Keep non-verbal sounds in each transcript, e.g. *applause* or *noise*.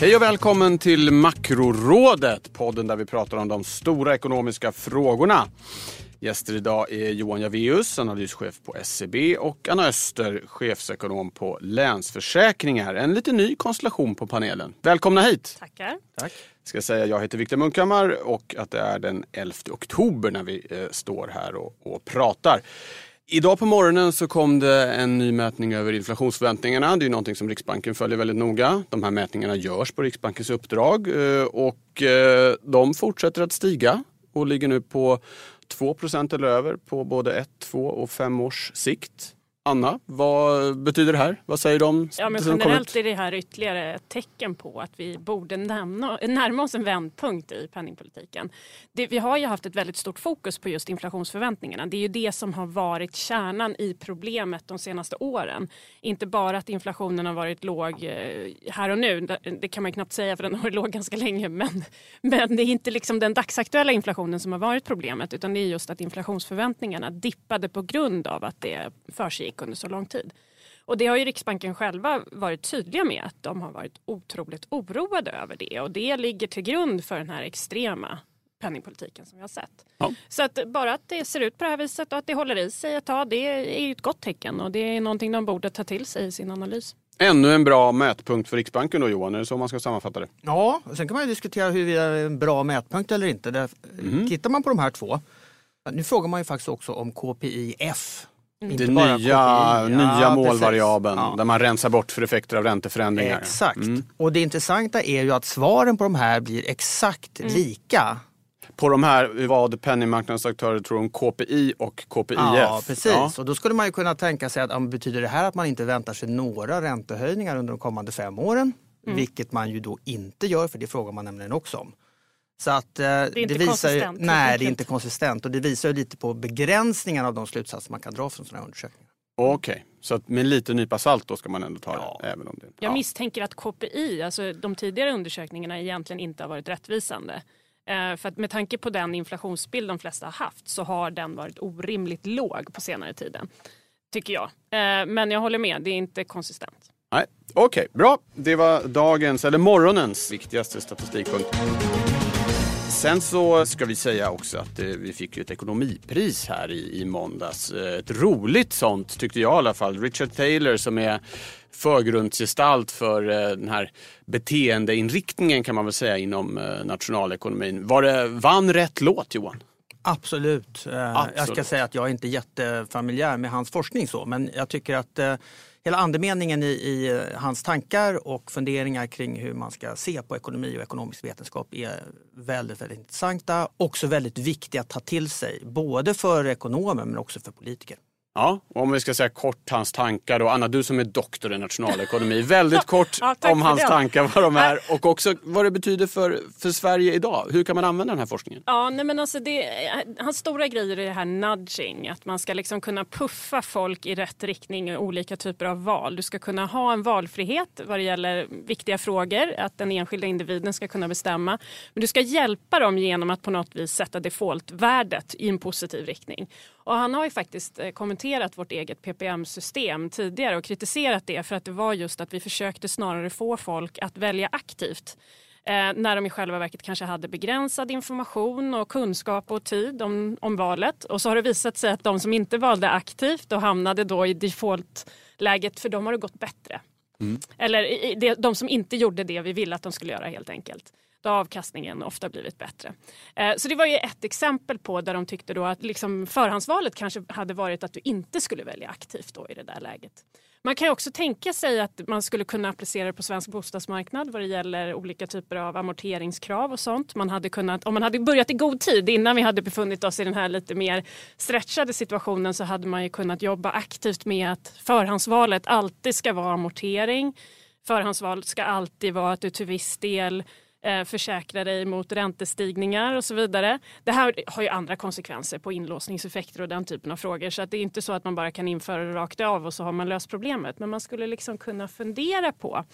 Hej och välkommen till Makrorådet, podden där vi pratar om de stora ekonomiska frågorna. Gäster idag är Johan Javeus, analyschef på SCB och Anna Öster, chefsekonom på Länsförsäkringar. En lite ny konstellation på panelen. Välkomna hit! Tackar. Tack. Ska säga jag heter Viktor Munkhammar och att det är den 11 oktober när vi eh, står här och, och pratar. Idag på morgonen så kom det en ny mätning över inflationsförväntningarna. Det är ju någonting som Riksbanken följer väldigt noga. De här mätningarna görs på Riksbankens uppdrag eh, och eh, de fortsätter att stiga och ligger nu på 2% eller över på både 1, 2 och 5 års sikt. Anna, vad betyder det här? Vad säger de? Ja, men generellt är det här ytterligare ett tecken på att vi borde närma, närma oss en vändpunkt i penningpolitiken. Det, vi har ju haft ett väldigt stort fokus på just inflationsförväntningarna. Det är ju det som har varit kärnan i problemet de senaste åren. Inte bara att inflationen har varit låg eh, här och nu, det kan man knappt säga för den har varit låg ganska länge, men, men det är inte liksom den dagsaktuella inflationen som har varit problemet utan det är just att inflationsförväntningarna dippade på grund av att det försiggick under så lång tid. Och det har ju Riksbanken själva varit tydliga med att de har varit otroligt oroade över det och det ligger till grund för den här extrema penningpolitiken som vi har sett. Ja. Så att bara att det ser ut på det här viset och att det håller i sig ett tag, det är ju ett gott tecken och det är någonting de borde ta till sig i sin analys. Ännu en bra mätpunkt för Riksbanken då Johan, är det så man ska sammanfatta det? Ja, sen kan man ju diskutera huruvida det är en bra mätpunkt eller inte. Där, mm. Tittar man på de här två, nu frågar man ju faktiskt också om KPIF Mm. Det nya, nya målvariabeln ja. där man rensar bort för effekter av ränteförändringar. Exakt. Mm. Och det intressanta är ju att svaren på de här blir exakt mm. lika. På de här, vad penningmarknadsaktörer tror om KPI och KPIF. Ja, precis. Ja. Och då skulle man ju kunna tänka sig att betyder det här att man inte väntar sig några räntehöjningar under de kommande fem åren? Mm. Vilket man ju då inte gör, för det frågar man nämligen också om. Så att, eh, det är inte det visar ju, Nej, det är inte konsistent och det visar lite på begränsningen av de slutsatser man kan dra från sådana här undersökningar. Okej, okay. så med lite nypa salt då ska man ändå ta ja. det? Även om det ja. Jag misstänker att KPI, alltså de tidigare undersökningarna egentligen inte har varit rättvisande. Eh, för att med tanke på den inflationsbild de flesta har haft så har den varit orimligt låg på senare tiden. Tycker jag. Eh, men jag håller med, det är inte konsistent. Nej, Okej, okay, bra. Det var dagens, eller morgonens viktigaste statistikpunkt. Sen så ska vi säga också att eh, vi fick ju ett ekonomipris här i, i måndags. Eh, ett roligt sånt tyckte jag i alla fall. Richard Taylor som är förgrundsgestalt för eh, den här beteendeinriktningen kan man väl säga inom nationalekonomin. Var det, vann rätt låt Johan? Absolut. Absolut. Jag ska säga att jag är inte jättefamiljär med hans forskning så men jag tycker att hela andemeningen i, i, eh, hans tankar och funderingar kring hur man ska se på ekonomi och ekonomisk vetenskap är väldigt, väldigt intressanta. Också väldigt viktiga att ta till sig, både för ekonomer men också för politiker. Ja, och om vi ska säga kort hans tankar då. Anna, du som är doktor i nationalekonomi. Väldigt *laughs* kort ja, om hans det. tankar, vad de är och också vad det betyder för, för Sverige idag. Hur kan man använda den här forskningen? Ja, nej men alltså det, hans stora grejer är det här nudging. Att man ska liksom kunna puffa folk i rätt riktning i olika typer av val. Du ska kunna ha en valfrihet vad det gäller viktiga frågor. Att den enskilda individen ska kunna bestämma. Men du ska hjälpa dem genom att på något vis sätta defaultvärdet i en positiv riktning. Och han har ju faktiskt eh, kommenterat vårt eget PPM-system tidigare och kritiserat det för att det var just att vi försökte snarare få folk att välja aktivt eh, när de i själva verket kanske hade begränsad information och kunskap och tid om, om valet. Och så har det visat sig att de som inte valde aktivt och hamnade då i defaultläget, för dem har det gått bättre. Mm. Eller de som inte gjorde det vi ville att de skulle göra helt enkelt då har avkastningen ofta blivit bättre. Eh, så det var ju ett exempel på där de tyckte då att liksom förhandsvalet kanske hade varit att du inte skulle välja aktivt då i det där läget. Man kan också tänka sig att man skulle kunna applicera det på svensk bostadsmarknad vad det gäller olika typer av amorteringskrav och sånt. Man hade kunnat, om man hade börjat i god tid innan vi hade befunnit oss i den här lite mer stretchade situationen så hade man ju kunnat jobba aktivt med att förhandsvalet alltid ska vara amortering. Förhandsvalet ska alltid vara att du till viss del Eh, försäkra dig mot räntestigningar och så vidare. Det här har ju andra konsekvenser på inlåsningseffekter och den typen av frågor så att det är inte så att man bara kan införa det rakt av och så har man löst problemet. Men man skulle liksom kunna fundera på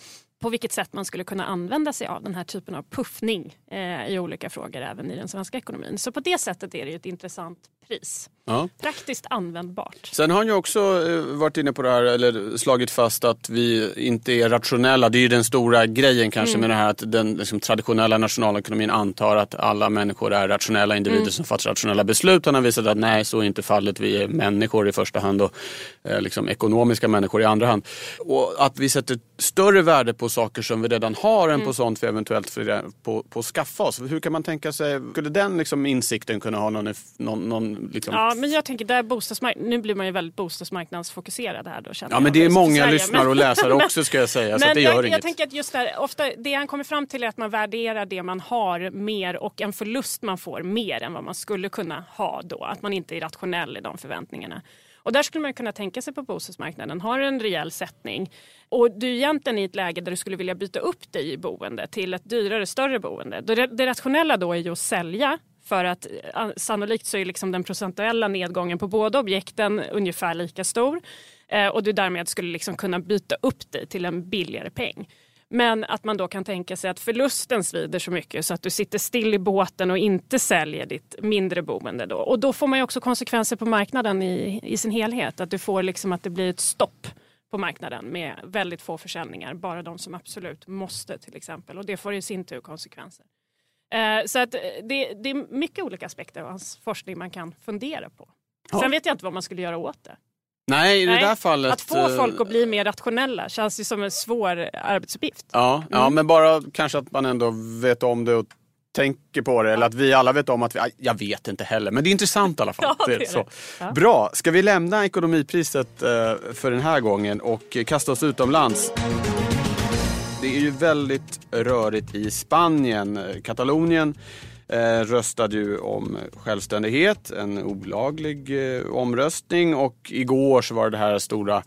på vilket sätt man skulle kunna använda sig av den här typen av puffning eh, i olika frågor även i den svenska ekonomin. Så på det sättet är det ett intressant pris. Ja. Praktiskt användbart. Sen har han ju också eh, varit inne på det här, eller slagit fast att vi inte är rationella. Det är ju den stora grejen kanske mm. med det här att den liksom, traditionella nationalekonomin antar att alla människor är rationella individer mm. som fattar rationella beslut. Han har visat att nej, så är inte fallet. Vi är människor i första hand och eh, liksom, ekonomiska människor i andra hand. Och att vi sätter större värde på saker som vi redan har än mm. på sånt vi eventuellt får på, på skaffa oss. Hur kan man tänka sig, skulle den liksom, insikten kunna ha någon, någon, någon liksom, ja, men jag tänker där bostadsmarknaden, nu blir man ju väldigt bostadsmarknadsfokuserad här då. Ja, men det är många lyssnare och läsare *laughs* också ska jag säga. så det gör jag, inget. jag tänker att just där, ofta, det han kommer fram till är att man värderar det man har mer och en förlust man får mer än vad man skulle kunna ha då. Att man inte är rationell i de förväntningarna. Och där skulle man kunna tänka sig på bostadsmarknaden, har en rejäl sättning och du är egentligen i ett läge där du skulle vilja byta upp dig i boende till ett dyrare, större boende. Det rationella då är ju att sälja för att eh, sannolikt så är liksom den procentuella nedgången på båda objekten ungefär lika stor. Eh, och du därmed skulle liksom kunna byta upp dig till en billigare peng. Men att man då kan tänka sig att förlusten svider så mycket så att du sitter still i båten och inte säljer ditt mindre boende. Då. Och då får man också konsekvenser på marknaden i, i sin helhet. Att du får liksom att det blir ett stopp på marknaden med väldigt få försäljningar. Bara de som absolut måste till exempel. Och det får i sin tur konsekvenser. Eh, så att det, det, är mycket olika aspekter av hans forskning man kan fundera på. Ja. Sen vet jag inte vad man skulle göra åt det. Nej, i det där fallet... Att få eh, folk att bli mer rationella känns ju som en svår arbetsuppgift. Ja, mm. ja men bara kanske att man ändå vet om det och tänker på det. Ja. Eller att vi alla vet om att vi... Jag vet inte heller, men det är intressant i alla fall. *laughs* ja, det det. Ja. Bra, ska vi lämna ekonomipriset eh, för den här gången och kasta oss utomlands? Det är ju väldigt rörigt i Spanien. Katalonien eh, röstade ju om självständighet, en olaglig eh, omröstning och igår så var det här stora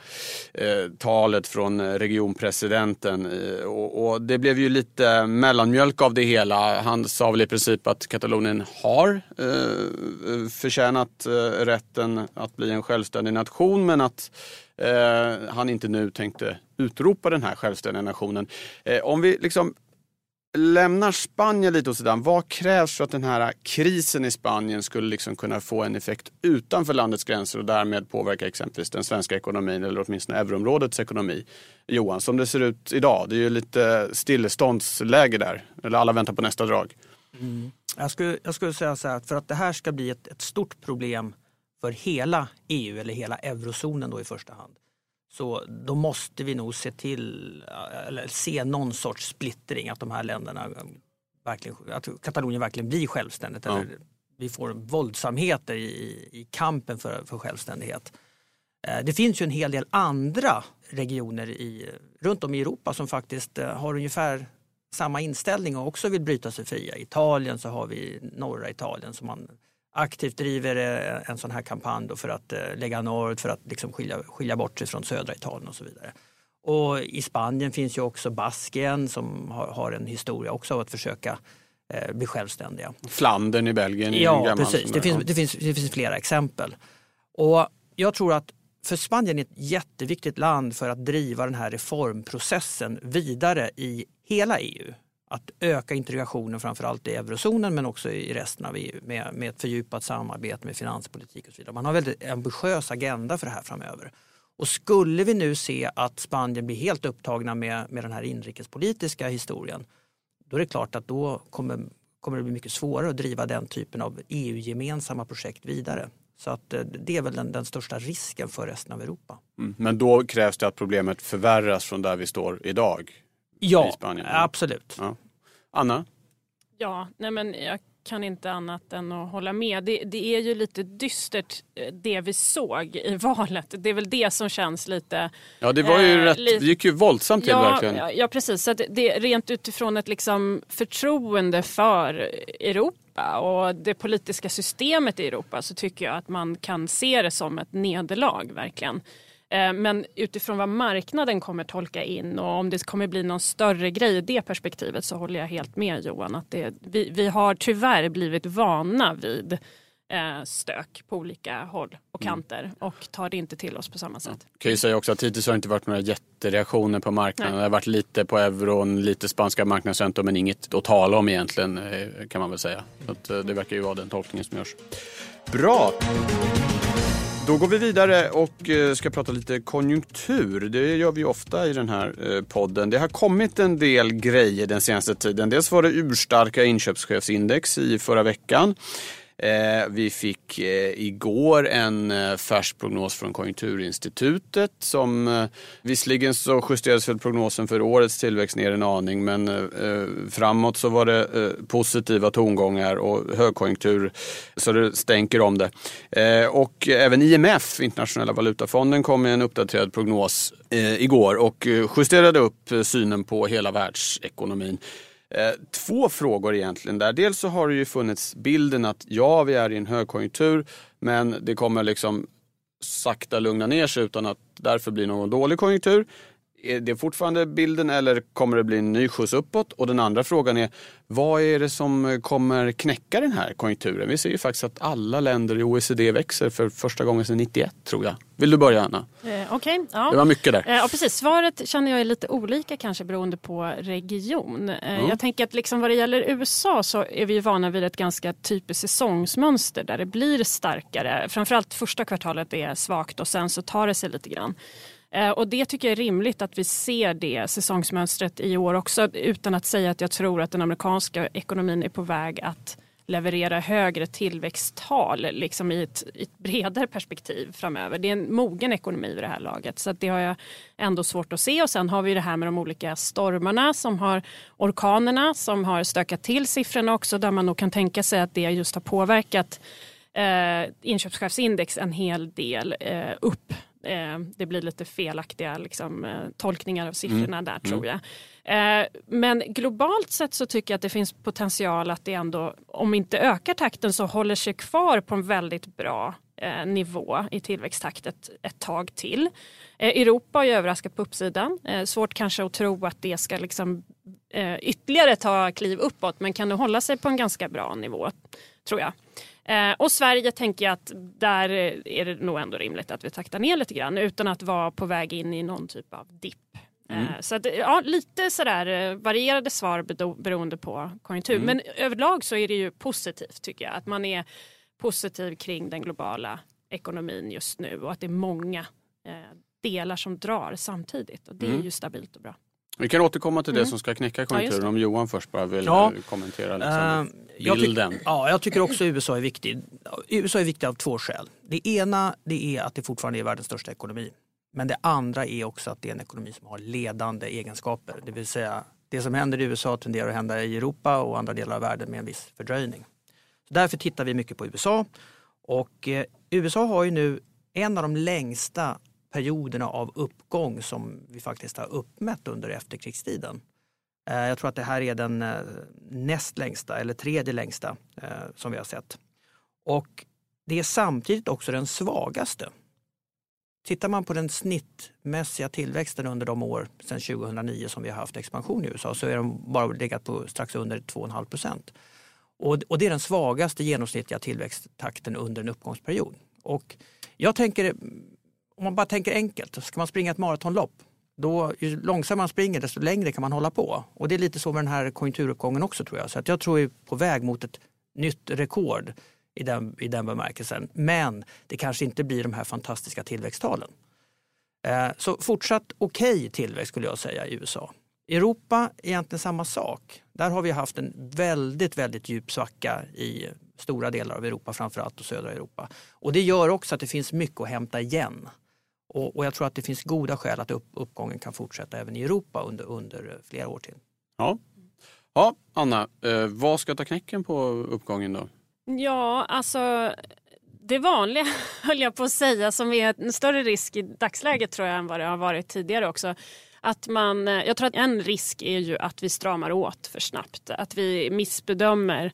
eh, talet från regionpresidenten eh, och, och, det blev ju lite mellanmjölk av det hela. Han sa väl i princip att Katalonien har eh, eh förtjänat eh, rätten att bli en självständig nation men att eh, han inte nu tänkte utropa den här självständiga nationen. Eh, om vi liksom lämnar Spanien lite åt sidan. Vad krävs för att den här krisen i Spanien skulle liksom kunna få en effekt utanför landets gränser och därmed påverka exempelvis den svenska ekonomin eller åtminstone euroområdets ekonomi? Johan, som det ser ut idag, det är ju lite stilleståndsläge där. Eller alla väntar på nästa drag. Mm. Jag, skulle, jag skulle säga så här, för att det här ska bli ett, ett stort problem för hela EU eller hela eurozonen då i första hand. Så då måste vi nog se till, eller se någon sorts splittring, att de här länderna verkligen, att Katalonien verkligen blir självständigt. Ja. Eller vi får våldsamheter i, i kampen för, för självständighet. Eh, det finns ju en hel del andra regioner i, runt om i Europa som faktiskt eh, har ungefär samma inställning och också vill bryta sig fria. I Italien så har vi norra Italien som man aktivt driver eh, en sån här kampanj för att eh, lägga norrut för att liksom skilja, skilja bort sig från södra Italien och så vidare. Och i Spanien finns ju också Baskien som har, har en historia också av att försöka eh, bli självständiga. Flandern i Belgien är Ja, precis. Det finns, det, finns, det finns flera exempel. Och jag tror att för Spanien är ett jätteviktigt land för att driva den här reformprocessen vidare i hela EU att öka integrationen framförallt i eurozonen men också i resten av EU med, med ett fördjupat samarbete med finanspolitik och så vidare. Man har en väldigt ambitiös agenda för det här framöver. Och skulle vi nu se att Spanien blir helt upptagna med, med den här inrikespolitiska historien då är det klart att då kommer, kommer det bli mycket svårare att driva den typen av EU-gemensamma projekt vidare. Så att eh, det är väl den, den största risken för resten av Europa. Mm. Men då krävs det att problemet förvärras från där vi står idag? Ja, absolut. Ja. Anna? Ja, nej men jag kan inte annat än att hålla med. Det, det, är ju lite dystert eh, det vi såg i *laughs* valet. Det är väl det som känns lite... Ja, det var ju eh, rätt, det gick ju våldsamt till ja, verkligen. Ja, ja, precis. Så det, rent utifrån ett liksom förtroende för Europa och det politiska systemet i Europa så tycker jag att man kan se det som ett nederlag verkligen. Eh, men utifrån vad marknaden kommer tolka in och om det kommer bli någon större grej i det perspektivet så håller jag helt med Johan. att det, vi, vi har tyvärr blivit vana vid Eh, stök på olika håll och mm. kanter mm. och tar det inte till oss på samma sätt. Jag kan ju säga också att hittills har det inte varit några jättereaktioner på marknaden. Nej. Det har varit lite på euron, lite spanska marknadsräntor men inget att tala om egentligen eh, kan man väl säga. Så att, det verkar ju vara den tolkningen som görs. Bra! Då går vi vidare och eh, ska prata lite konjunktur. Det gör vi ofta i den här eh, podden. Det har kommit en del grejer den senaste tiden. Dels var det urstarka inköpschefsindex i förra veckan. Eh, vi fick eh, igår en eh, färsk prognos från Konjunkturinstitutet som visserligen så justerades väl prognosen för årets tillväxt ner en aning men framåt så var det positiva tongångar och högkonjunktur så det stänker om det. Och även IMF, Internationella valutafonden, kom med en uppdaterad prognos igår och justerade upp synen på hela världsekonomin. Eh, två frågor egentligen där. Dels så har det ju funnits bilden att ja, vi är i en högkonjunktur men det kommer liksom sakta lugna ner sig utan att därför bli någon dålig konjunktur. Är det fortfarande bilden eller kommer det bli en ny skjuts uppåt? Och den andra frågan är, vad är det som kommer knäcka den här konjunkturen? Vi ser ju faktiskt att alla länder i OECD växer för första gången sedan 91 tror jag. Vill du börja Anna? Eh, okay, ja. Det var mycket där. Eh, ja, precis. Svaret känner jag är lite olika kanske beroende på region. Eh, mm. Jag tänker att liksom vad det gäller USA så är vi vana vid ett ganska typiskt säsongsmönster där det blir starkare. Framförallt första kvartalet är svagt och sen så tar det sig lite grann. Eh, och det tycker jag är rimligt att vi ser det säsongsmönstret i år också utan att säga att jag tror att den amerikanska ekonomin är på väg att leverera högre tillväxttal liksom i, ett, i ett bredare perspektiv framöver. Det är en mogen ekonomi vid det här laget så det har jag ändå svårt att se. Och sen har vi det här med de olika stormarna som har orkanerna som har stökat till siffrorna också där man nog kan tänka sig att det just har påverkat eh, inköpschefsindex en hel del eh, upp eh, det blir lite felaktiga liksom, eh, tolkningar av siffrorna mm. där tror mm. jag. Eh, men globalt sett så tycker jag att det finns potential att det ändå, om inte ökar takten så håller sig kvar på en väldigt bra eh, nivå i tillväxttakt ett, ett tag till. Eh, Europa har ju överraskat på uppsidan. Svårt kanske att tro att det ska liksom, ytterligare ta kliv uppåt men kan nog hålla sig på en ganska bra nivå tror jag. Eh, och Sverige tänker jag att där är det nog ändå rimligt att vi taktar ner lite grann utan att vara på väg in i någon typ av dipp. Mm. Eh, så att, ja, lite sådär eh, varierade svar beroende på konjunktur. Mm. Men överlag så är det ju positivt tycker jag. Att man är positiv kring den globala ekonomin just nu och att det är många eh, delar som drar samtidigt. Och det mm. är ju stabilt och bra. Vi kan återkomma till det mm. som ska knäcka konjunkturen ja, om Johan först bara vill ja. kommentera liksom, uh, bilden. Jag ja, jag tycker också USA är viktig. USA är viktig av två skäl. Det ena det är att det fortfarande är världens största ekonomi. Men det andra är också att det är en ekonomi som har ledande egenskaper. Det vill säga det som händer i USA tenderar att hända i Europa och andra delar av världen med en viss fördröjning. Så därför tittar vi mycket på USA. Och eh, USA har ju nu en av de längsta perioderna av uppgång som vi faktiskt har uppmätt under efterkrigstiden. Eh, jag tror att det här är den eh, näst längsta eller tredje längsta eh, som vi har sett. Och det är samtidigt också den svagaste. Tittar man på den snittmässiga tillväxten under de år sedan 2009 som vi har haft expansion i USA så är den bara legat på strax under 2,5 procent. Och det är den svagaste genomsnittliga tillväxttakten under en uppgångsperiod. Och jag tänker om man bara tänker enkelt, ska man springa ett maratonlopp, då, ju långsammare man springer desto längre kan man hålla på. Och det är lite så med den här konjunkturuppgången också tror jag. Så att jag tror vi är på väg mot ett nytt rekord i den, i den bemärkelsen. Men det kanske inte blir de här fantastiska tillväxttalen. Eh, så fortsatt okej okay tillväxt skulle jag säga i USA. Europa är egentligen samma sak. Där har vi haft en väldigt, väldigt djup svacka i stora delar av Europa, framförallt och södra Europa. Och det gör också att det finns mycket att hämta igen. Och, och jag tror att det finns goda skäl att upp, uppgången kan fortsätta även i Europa under, under flera år till. Ja, ja Anna, eh, vad ska ta knäcken på uppgången då? Ja, alltså det vanliga *laughs* höll jag på att säga som är en större risk i dagsläget tror jag än vad det har varit tidigare också. Att man, jag tror att en risk är ju att vi stramar åt för snabbt. Att vi missbedömer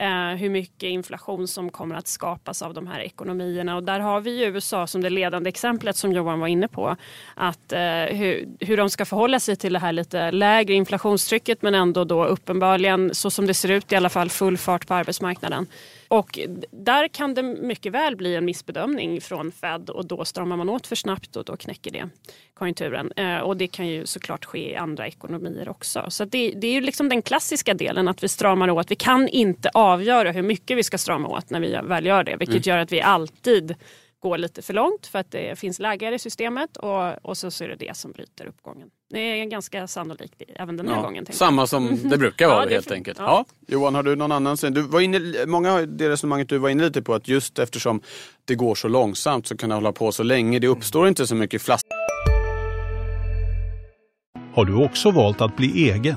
eh, hur mycket inflation som kommer att skapas av de här ekonomierna. Och där har vi USA som det ledande exemplet som Johan var inne på. Att, eh, hur, hur de ska förhålla sig till det här lite lägre inflationstrycket men ändå då uppenbarligen så som det ser ut i alla fall full fart på arbetsmarknaden. Och där kan det mycket väl bli en missbedömning från Fed och då stramar man åt för snabbt och då knäcker det konjunkturen. Eh, och det kan ju såklart ske i andra ekonomier också. Så det, det är ju liksom den klassiska delen att vi stramar åt. Vi kan inte avgöra hur mycket vi ska strama åt när vi väl gör det. Vilket mm. gör att vi alltid går lite för långt för att det finns lägar i systemet och, och så, så är det det som bryter uppgången. Det är ganska sannolikt även den här ja, gången. Samma som *laughs* det brukar vara ja, helt enkelt. Ja. ja. Johan, har du någon annan Du var inne, många har det resonemanget du var inne lite på att just eftersom det går så långsamt så kan det hålla på så länge. Det uppstår inte så mycket flask. Har du också valt att bli egen?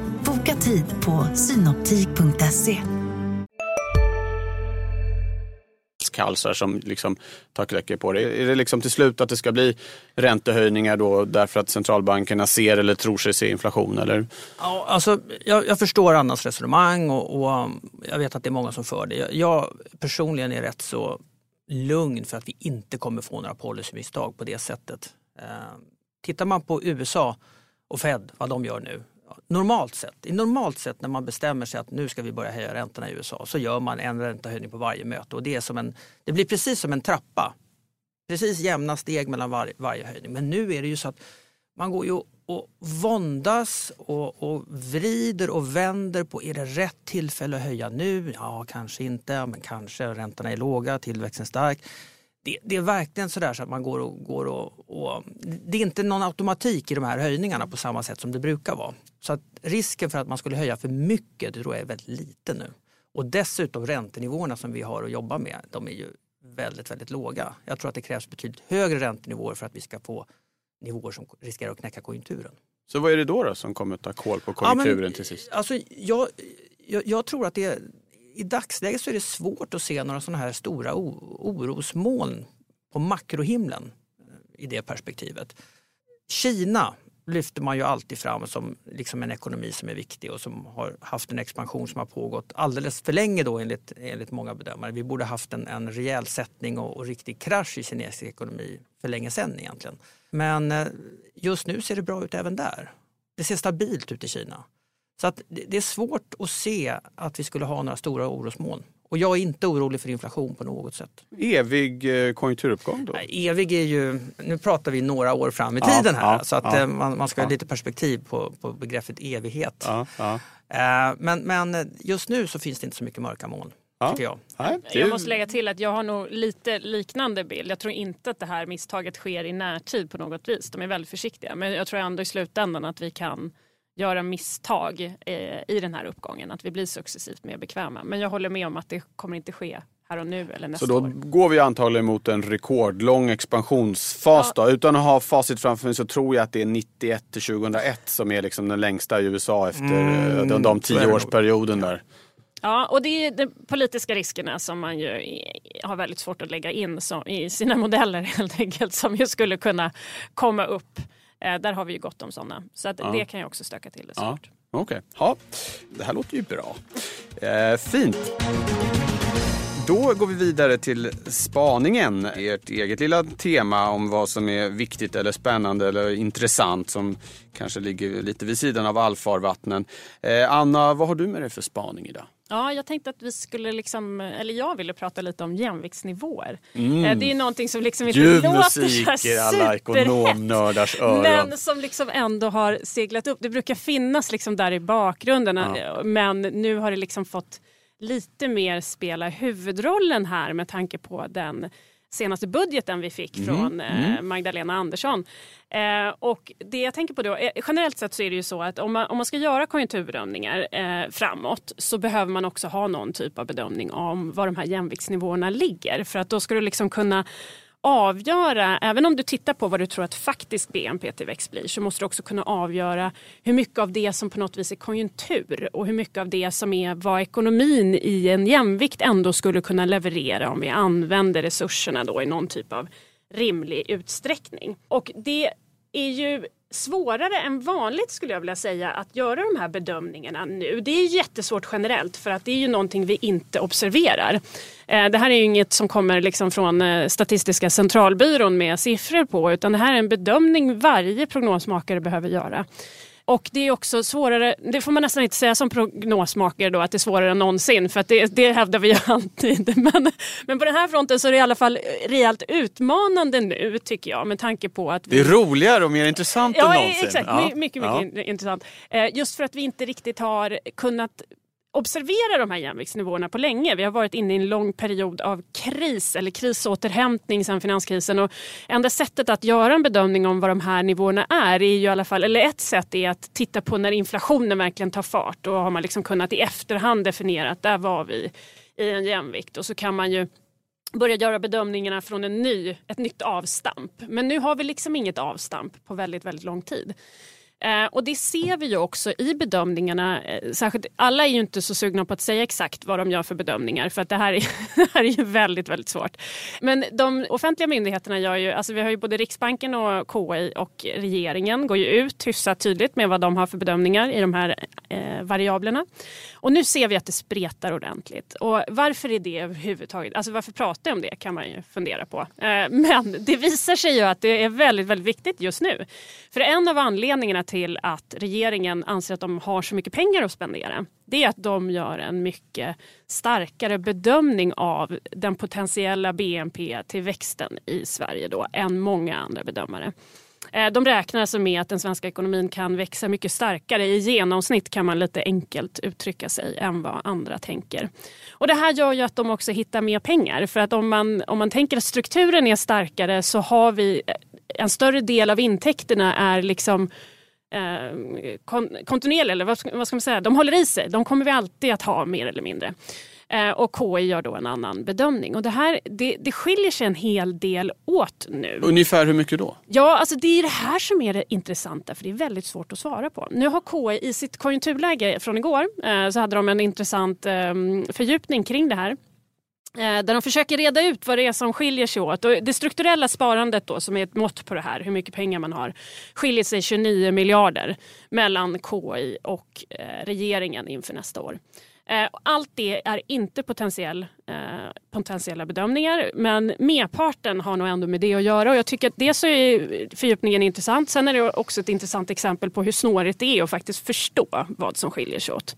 Boka tid på synoptik.se. Kalsar som liksom tar kläcker på det. Är det liksom till slut att det ska bli räntehöjningar då därför att centralbankerna ser eller tror sig se inflation? Eller? Ja, alltså, jag, jag förstår Annas resonemang och, och, jag vet att det är många som för det. Jag, jag personligen är rätt så lugn för att vi inte kommer få några policymisstag på det sättet. Eh, tittar man på USA och Fed, vad de gör nu, normalt sett, i normalt sett när man bestämmer sig att nu ska vi börja höja räntorna i USA så gör man en räntehöjning på varje möte och det, är som en, det blir precis som en trappa. Precis jämna steg mellan var, varje höjning. Men nu är det ju så att man går ju och våndas och, och vrider och vänder på är det rätt tillfälle att höja nu? Ja, kanske inte, men kanske. Räntorna är låga, tillväxten stark det, det, är verkligen sådär så att man går och, går och, och, Det är inte någon automatik i de här höjningarna på samma sätt som det brukar vara. Så att risken för att man skulle höja för mycket tror jag är väldigt liten nu. Och dessutom räntenivåerna som vi har att jobba med, de är ju väldigt, väldigt låga. Jag tror att det krävs betydligt högre räntenivåer för att vi ska få nivåer som riskerar att knäcka konjunkturen. Så vad är det då, då som kommer att ta koll på konjunkturen ja, men, till sist? Alltså, jag, jag, jag tror att det, i dagsläget så är det svårt att se några sådana här stora orosmoln på makrohimlen eh, i det perspektivet. Kina lyfter man ju alltid fram som liksom en ekonomi som är viktig och som har haft en expansion som har pågått alldeles för länge då enligt, enligt många bedömare. Vi borde haft en, en rejäl sättning och, och riktig krasch i kinesisk ekonomi för länge sedan egentligen. Men eh, just nu ser det bra ut även där. Det ser stabilt ut i Kina. Så att det är svårt att se att vi skulle ha några stora orosmoln. Och jag är inte orolig för inflation på något sätt. Evig eh, konjunkturuppgång då? Nej, evig är ju, nu pratar vi några år fram i tiden här ja, så att ja, eh, man, man, ska ha lite perspektiv på, på begreppet evighet. Eh, men, men just nu så finns det inte så mycket mörka moln. Tycker jag. jag måste lägga till att jag har nog lite liknande bild. Jag tror inte att det här misstaget sker i närtid på något vis. De är väldigt försiktiga. Men jag tror ändå i slutändan att vi kan göra misstag eh, i den här uppgången. Att vi blir successivt mer bekväma. Men jag håller med om att det kommer inte ske här och nu eller nästa Så då år. går vi antagligen mot en rekordlång expansionsfas ja. då. Utan att ha facit framför mig så tror jag att det är 91 till 2001 som är liksom den längsta i USA efter mm, eh, de, de tioårsperioden där. Ja, och det är de politiska riskerna som man ju har väldigt svårt att lägga in som, i sina *laughs* modeller helt enkelt som ju skulle kunna komma upp Eh, där har vi ju gott om sådana. Så att ja. det kan ju också stöka till det såklart. Ja. Okej, okay. ja, det här låter ju bra. Eh, fint. Då går vi vidare till spaningen, ert eget lilla tema om vad som är viktigt eller spännande eller intressant som kanske ligger lite vid sidan av allfarvattnen. Eh, Anna, vad har du med dig för spaning idag? Ja, jag tänkte att vi skulle liksom, eller jag ville prata lite om jämviktsnivåer. Mm. Eh, det är någonting som liksom inte Ljuv låter så i alla ekonomnördars öron. Men som liksom ändå har seglat upp. Det brukar finnas liksom där i bakgrunden ja. men nu har det liksom fått lite mer spela huvudrollen här med tanke på den senaste budgeten vi fick mm. från eh, mm. Magdalena Andersson. Eh, och det jag tänker på då, eh, generellt sett så är det ju så att om man, om man ska göra konjunkturbedömningar eh, framåt så behöver man också ha någon typ av bedömning om var de här jämviktsnivåerna ligger. För att då ska du liksom kunna avgöra, även om du tittar på vad du tror att faktisk BNP-tillväxt blir, så måste du också kunna avgöra hur mycket av det som på något vis är konjunktur och hur mycket av det som är vad ekonomin i en jämvikt ändå skulle kunna leverera om vi använder resurserna då i någon typ av rimlig utsträckning. Och det är ju svårare än vanligt skulle jag vilja säga att göra de här bedömningarna nu. Det är jättesvårt generellt för att det är ju någonting vi inte observerar. Eh, det här är ju inget som kommer liksom från eh, Statistiska centralbyrån med siffror på utan det här är en bedömning varje prognosmakare behöver göra. Och det är också svårare, det får man nästan inte säga som prognosmakare då, att det är svårare än någonsin för att det, det hävdar vi ju *laughs* alltid. Men, men på den här fronten så är det i alla fall rejält utmanande nu tycker jag med tanke på att vi... Det är roligare och mer intressant ja, än någonsin. Exakt, ja, mycket, mycket ja. intressant. Eh, just för att vi inte riktigt har kunnat observera de här jämviktsnivåerna på länge. Vi har varit inne i en lång period av kris eller krisåterhämtning sedan finanskrisen. Och enda sättet att göra en bedömning om vad de här nivåerna är, är ju i alla fall, eller ett sätt är att titta på när inflationen verkligen tar fart. Då har man liksom kunnat i efterhand definiera att där var vi i en jämvikt. Och så kan man ju börja göra bedömningarna från en ny, ett nytt avstamp. Men nu har vi liksom inget avstamp på väldigt, väldigt lång tid. Eh, och det ser vi ju också i bedömningarna. Eh, särskilt, alla är ju inte så sugna på att säga exakt vad de gör för bedömningar för att det här är, *laughs* det här är ju väldigt, väldigt svårt. Men de offentliga myndigheterna gör ju, alltså vi har ju både Riksbanken och KI och regeringen går ju ut hyfsat tydligt med vad de har för bedömningar i de här eh, variablerna. Och nu ser vi att det spretar ordentligt. Och varför är det överhuvudtaget? Alltså varför pratar jag om det kan man ju fundera på. Eh, men det visar sig ju att det är väldigt, väldigt viktigt just nu. För en av anledningarna till att regeringen anser att de har så mycket pengar att spendera det är att de gör en mycket starkare bedömning av den potentiella BNP-tillväxten i Sverige då, än många andra bedömare. Eh, de räknar alltså med att den svenska ekonomin kan växa mycket starkare. I genomsnitt kan man lite enkelt uttrycka sig än vad andra tänker. Och det här gör ju att de också hittar mer pengar. För att om man, om man tänker att strukturen är starkare så har vi eh, en större del av intäkterna är liksom eh, kontinuerliga, eller vad ska, vad ska, man säga, de håller i sig. De kommer vi alltid att ha mer eller mindre. Eh, och KI gör då en annan bedömning. Och det, här, det, det skiljer sig en hel del åt nu. Ungefär hur mycket då? Ja, alltså det är det här som är det intressanta för det är väldigt svårt att svara på. Nu har KI i sitt konjunkturläge från igår eh, så hade de en intressant eh, fördjupning kring det här Eh, där de försöker reda ut vad det är som skiljer sig åt. Och det strukturella sparandet då, som är ett mått på det här, hur mycket pengar man har, skiljer sig 29 miljarder mellan KI och eh, regeringen inför nästa år. Eh, allt det är inte potentiell, eh, potentiella bedömningar men merparten har nog ändå med det att göra och jag tycker att dels så är fördjupningen intressant. Sen är det också ett intressant exempel på hur snårigt det är att faktiskt förstå vad som skiljer sig åt.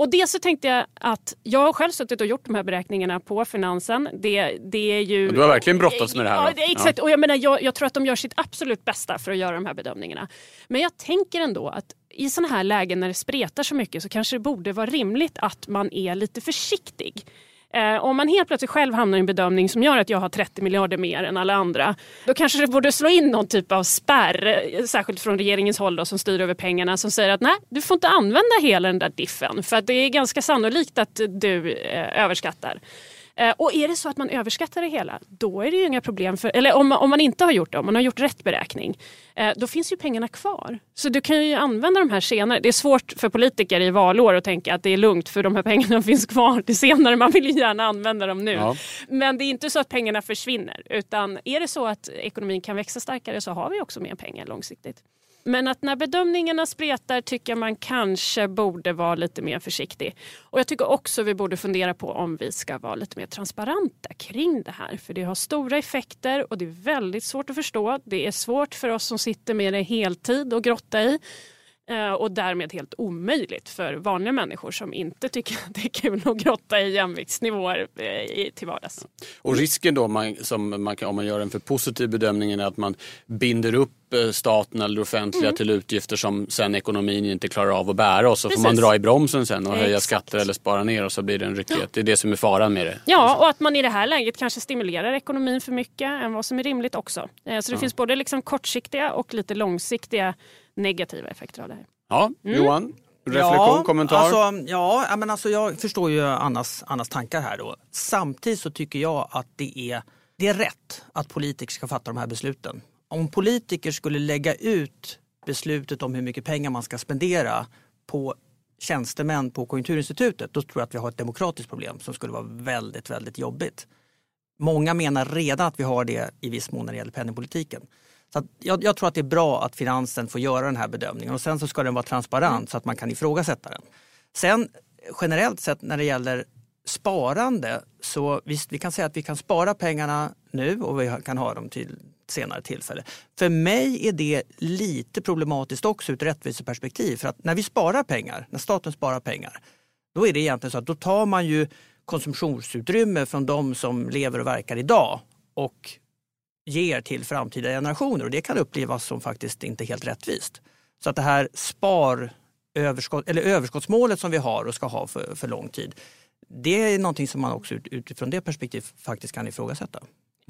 Och dels så tänkte jag att jag har själv suttit och gjort de här beräkningarna på Finansen. Det, det är ju... Du har verkligen brottats med det här. Ja, exakt. Ja. Och jag, menar, jag, jag tror att de gör sitt absolut bästa för att göra de här bedömningarna. Men jag tänker ändå att i sådana här lägen när det spretar så mycket så kanske det borde vara rimligt att man är lite försiktig. Eh, om man helt plötsligt själv hamnar i en bedömning som gör att jag har 30 miljarder mer än alla andra, då kanske det borde slå in någon typ av spärr, eh, särskilt från regeringens håll då, som styr över pengarna, som säger att nej, du får inte använda hela den där diffen för att det är ganska sannolikt att du eh, överskattar. Eh, och är det så att man överskattar det hela, då är det ju inga problem. För, eller om, om man inte har gjort det, om man har gjort rätt beräkning, eh, då finns ju pengarna kvar. Så du kan ju använda de här senare. Det är svårt för politiker i valår att tänka att det är lugnt för de här pengarna *laughs* finns kvar till senare. Man vill ju gärna använda dem nu. Ja. Men det är inte så att pengarna försvinner. Utan är det så att ekonomin kan växa starkare så har vi också mer pengar långsiktigt. Men att när bedömningarna spretar tycker jag man kanske borde vara lite mer försiktig. Och jag tycker också vi borde fundera på om vi ska vara lite mer transparenta kring det här. För det har stora effekter och det är väldigt svårt att förstå. Det är svårt för oss som sitter med det heltid och grotta i. Eh, och därmed helt omöjligt för vanliga människor som inte tycker att det är kul att grotta i jämviktsnivåer eh, till vardags. Och risken då man, som man kan, om man gör en för positiv bedömning är att man binder upp eh, staten eller det offentliga mm. till utgifter som sen ekonomin inte klarar av att bära och så Precis. får man dra i bromsen sen och höja skatter eller spara ner och så blir det en ryckighet. Ja. Det är det som är faran med det. Ja, och att man i det här läget kanske stimulerar ekonomin för mycket än vad som är rimligt också. Så det ja. finns både liksom kortsiktiga och lite långsiktiga negativa effekter av det här. Ja, mm. Johan? Reflektion, ja, kommentar? Alltså, ja, men alltså jag förstår ju Annas, Annas tankar här. Då. Samtidigt så tycker jag att det är, det är rätt att politiker ska fatta de här besluten. Om politiker skulle lägga ut beslutet om hur mycket pengar man ska spendera på tjänstemän på Konjunkturinstitutet, då tror jag att vi har ett demokratiskt problem som skulle vara väldigt, väldigt jobbigt. Många menar redan att vi har det i viss mån när det gäller penningpolitiken. Så jag, jag, tror att det är bra att finansen får göra den här bedömningen och sen så ska den vara transparent mm. så att man kan ifrågasätta den. Sen generellt sett när det gäller sparande så visst, vi kan säga att vi kan spara pengarna nu och vi kan ha dem till senare tillfälle. För mig är det lite problematiskt också ur ett rättviseperspektiv. För att när vi sparar pengar, när staten sparar pengar, då är det egentligen så att då tar man ju konsumtionsutrymme från de som lever och verkar idag och ger till framtida generationer och det kan upplevas som faktiskt inte helt rättvist. Så att det här spar överskott, eller överskottsmålet som vi har och ska ha för, för lång tid, det är någonting som man också utifrån det perspektivet faktiskt kan ifrågasätta.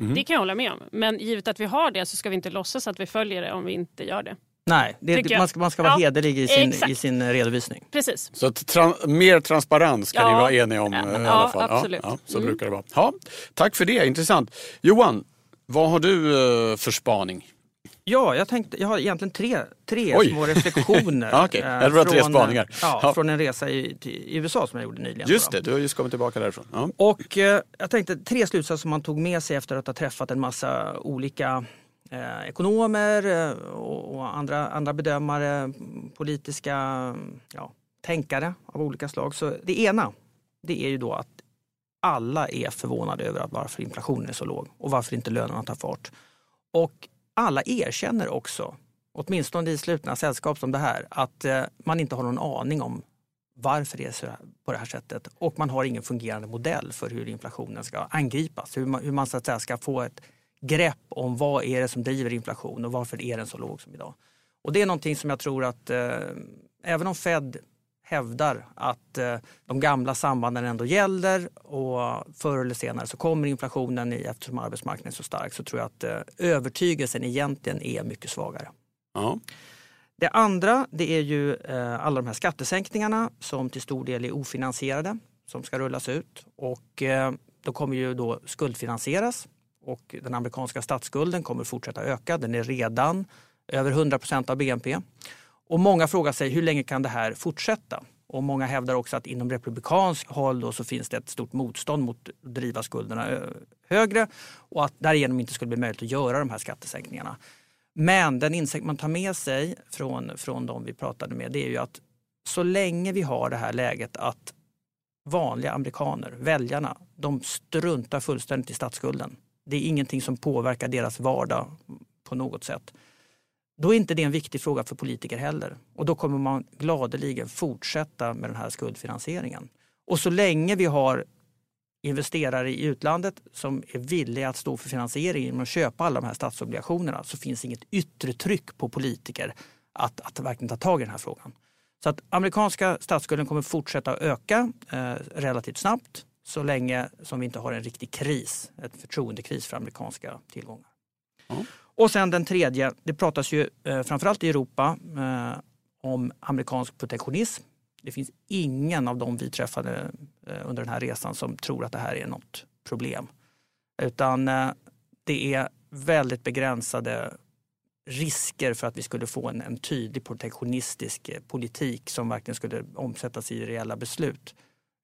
Mm. Det kan jag hålla med om. Men givet att vi har det så ska vi inte låtsas att vi följer det om vi inte gör det. Nej, det, man, ska, man ska vara ja, hederlig i sin, i sin redovisning. Precis. Så tra mer transparens kan ja. ni vara eniga om ja, i alla fall? Absolut. Ja, så mm. brukar det vara. Ja, tack för det, intressant. Johan, vad har du uh, för spaning? Ja, jag, tänkte, jag har egentligen tre, tre små reflektioner. *laughs* okay. Jag från, tre spaningar. Ja, ja, Från en resa i, i, USA som jag gjorde nyligen. Just det, du har just kommit tillbaka därifrån. Ja. Och eh, jag tänkte tre slutsatser som man tog med sig efter att ha träffat en massa olika eh, ekonomer eh, och, och, andra, andra bedömare, politiska ja, tänkare av olika slag. Så det ena, det är ju då att alla är förvånade över att varför inflationen är så låg och varför inte lönerna tar fart. Och alla erkänner också, åtminstone i slutna sällskap som det här, att eh, man inte har någon aning om varför det är så på det här sättet. Och man har ingen fungerande modell för hur inflationen ska angripas. Hur man, hur man så att säga, ska få ett grepp om vad är det som driver inflation och varför är den så låg som idag. Och det är någonting som jag tror att eh, även om Fed hävdar att eh, de gamla sambanden ändå gäller och förr eller senare så kommer inflationen i, eftersom arbetsmarknaden är så stark så tror jag att eh, övertygelsen egentligen är mycket svagare. Ja. Det andra det är ju eh, alla de här skattesänkningarna som till stor del är ofinansierade som ska rullas ut och då kommer ju då skuldfinansieras och den amerikanska statsskulden kommer fortsätta öka. Den är redan över 100 procent av BNP. Och många frågar sig hur länge kan det här fortsätta? Och många hävdar också att inom republikansk håll då så finns det ett stort motstånd mot att driva skulderna högre och att därigenom inte skulle bli möjligt att göra de här skattesänkningarna. Men den insikt man tar med sig från, från de vi pratade med det är ju att så länge vi har det här läget att vanliga amerikaner, väljarna, de struntar fullständigt i statsskulden. Det är ingenting som påverkar deras vardag på något sätt då är inte det en viktig fråga för politiker heller. Och då kommer man gladeligen fortsätta med den här skuldfinansieringen. Och så länge vi har investerare i utlandet som är villiga att stå för finansieringen genom att köpa alla de här statsobligationerna så finns inget yttre tryck på politiker att, att verkligen ta tag i den här frågan. Så att amerikanska statsskulden kommer fortsätta öka eh, relativt snabbt så länge som vi inte har en riktig kris, ett förtroendekris för amerikanska tillgångar. Mm. Och sen den tredje, det pratas ju eh, framförallt i Europa eh, om amerikansk protektionism. Det finns ingen av dem vi träffade eh, under den här resan som tror att det här är något problem. Utan eh, det är väldigt begränsade risker för att vi skulle få en, en tydlig protektionistisk eh, politik som verkligen skulle omsättas i reella beslut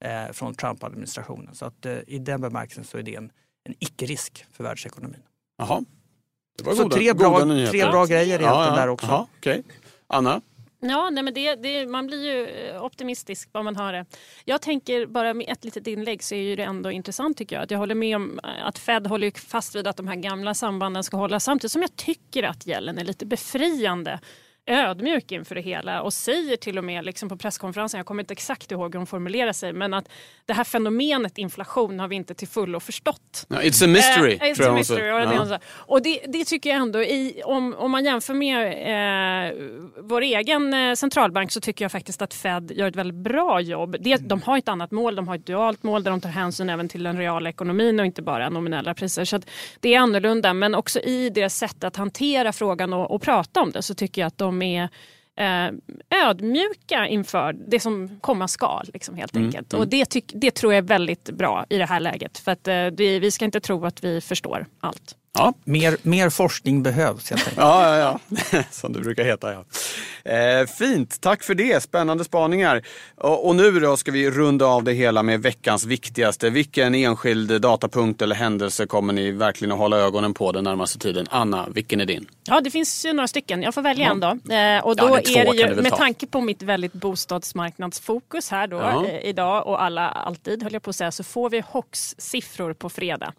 eh, från Trump-administrationen. Så att eh, i den bemärkelsen så är det en, en icke-risk för världsekonomin. Jaha, så goda, tre, bra, tre bra grejer egentligen ja, ja. där också. Aha, okay. Anna? Ja, nej men det, det, man blir ju eh, optimistisk vad man har det. Jag tänker bara med ett litet inlägg så är ju det ändå intressant tycker jag. Att jag håller med om eh, att Fed håller fast vid att de här gamla sambanden ska hålla samtidigt som jag tycker att gällen är lite befriande ödmjuk inför det hela och säger till och med liksom på presskonferensen, jag kommer inte exakt ihåg hur hon formulerar sig, men att det här fenomenet inflation har vi inte till fullo förstått. No, it's a mystery. Eh, it's a mystery ja. Och det, det, tycker jag ändå, i, om, om man jämför med eh, vår egen eh, centralbank så tycker jag faktiskt att Fed gör ett väldigt bra jobb. Det, de har ett annat mål, de har ett dualt mål där de tar hänsyn även till den reala ekonomin och inte bara nominella priser. Så det är annorlunda, men också i det sättet att hantera frågan och, och prata om det så tycker jag att de är eh, ödmjuka inför det som komma skall. Liksom, helt mm, enkelt. Mm. Och det, tyck, det tror jag är väldigt bra i det här läget. För att, eh, vi, vi ska inte tro att vi förstår allt. Ja. Mer, mer forskning behövs helt enkelt. Ja, ja, ja. *laughs* som det brukar heta. Ja. Eh, fint, tack för det. Spännande spaningar. Och, och, nu då ska vi runda av det hela med veckans viktigaste. Vilken enskild datapunkt eller händelse kommer ni verkligen att hålla ögonen på den närmaste tiden? Anna, vilken är din? Ja, det finns ju några stycken. Jag får välja ja. en då. Eh, och då ja, är det ju, med ta. tanke på mitt väldigt bostadsmarknadsfokus här då ja. eh, idag och alla alltid höll jag på att säga, så får vi HOX-siffror på fredag.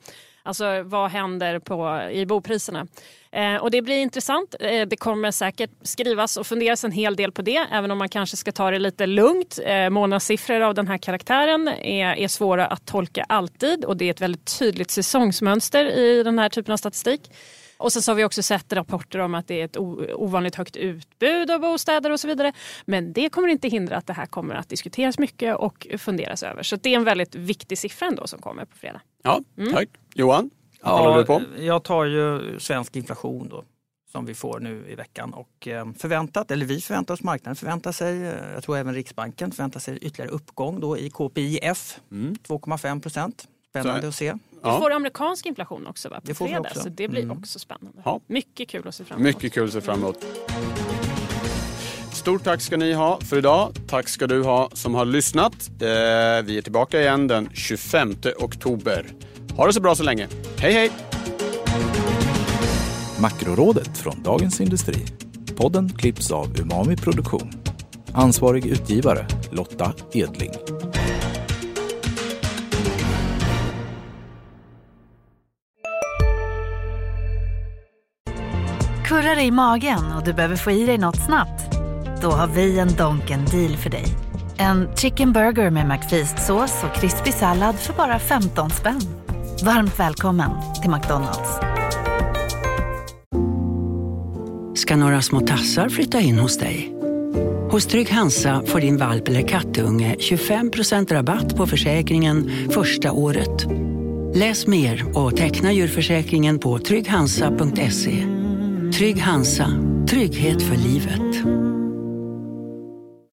Alltså vad händer på, i bopriserna? Eh, och det blir intressant. Eh, det kommer säkert skrivas och funderas en hel del på det, även om man kanske ska ta det lite lugnt. Eh, månadssiffror av den här karaktären är, är svåra att tolka alltid och det är ett väldigt tydligt säsongsmönster i den här typen av statistik. Och sen så har vi också sett rapporter om att det är ett ovanligt högt utbud av bostäder och så vidare. Men det kommer inte hindra att det här kommer att diskuteras mycket och funderas över. Så det är en väldigt viktig siffra ändå som kommer på fredag. Ja, mm. tack. Johan, vad ja, du på? Jag tar ju svensk inflation då som vi får nu i veckan. Och eh, förväntat, eller vi förväntar oss, marknaden förväntar sig, eh, jag tror även Riksbanken förväntar sig ytterligare uppgång då i KPIF, mm. 2,5 procent. Spännande att se. Vi får amerikansk inflation också va, på det fredag, så det blir mm. också spännande. Ja. Mycket kul att se fram emot. Mycket kul att se fram emot. Stort tack ska ni ha för idag. Tack ska du ha som har lyssnat. Eh, vi är tillbaka igen den 25 oktober. Ha det så bra så länge. Hej hej! Makrorådet från Dagens Industri. Podden klipps av Umami Produktion. Ansvarig utgivare Lotta Edling. Kurrar i magen och du behöver få i dig något snabbt? Då har vi en Donken deal för dig. En chicken burger med McFeast-sås och krispig sallad för bara 15 spänn. Varmt välkommen till McDonalds. Ska några små tassar flytta in hos dig? Hos Trygg Hansa får din valp eller kattunge 25% rabatt på försäkringen första året. Läs mer och teckna djurförsäkringen på trygghansa.se. Trygg Hansa, trygghet för livet.